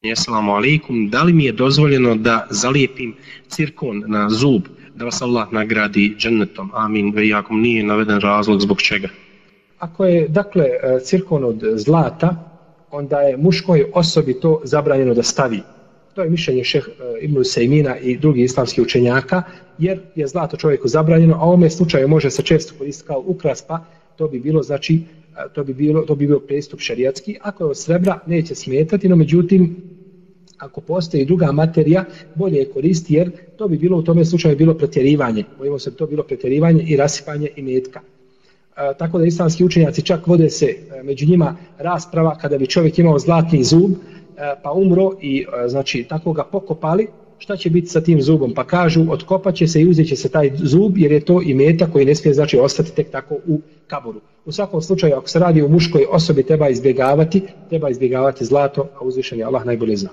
Assalamu alaikum, da li mi je dozvoljeno da zalijepim cirkon na zub, da vas Allah nagradi džennetom, amin, ve nije naveden razlog zbog čega? Ako je, dakle, e, cirkon od zlata, onda je muškoj osobi to zabranjeno da stavi. To je mišljenje šeh e, Ibn Sejmina i drugih islamskih učenjaka, jer je zlato čovjeku zabranjeno, a u ovome slučaju može se često koristiti kao ukras, pa to bi bilo, znači, e, to bi, bilo, to bi bio prestup šarijatski. Ako je od srebra, neće smetati, no međutim, ako postoji druga materija, bolje je koristi jer to bi bilo u tome slučaju bilo pretjerivanje. Bojimo se to bilo pretjerivanje i rasipanje i metka. E, tako da islamski učenjaci čak vode se e, među njima rasprava kada bi čovjek imao zlatni zub e, pa umro i znači tako ga pokopali, šta će biti sa tim zubom? Pa kažu otkopat će se i uzet će se taj zub jer je to i meta koji ne smije znači ostati tek tako u kaboru. U svakom slučaju ako se radi o muškoj osobi treba izbjegavati, treba izbjegavati zlato, a uzvišen je Allah najbolje zna.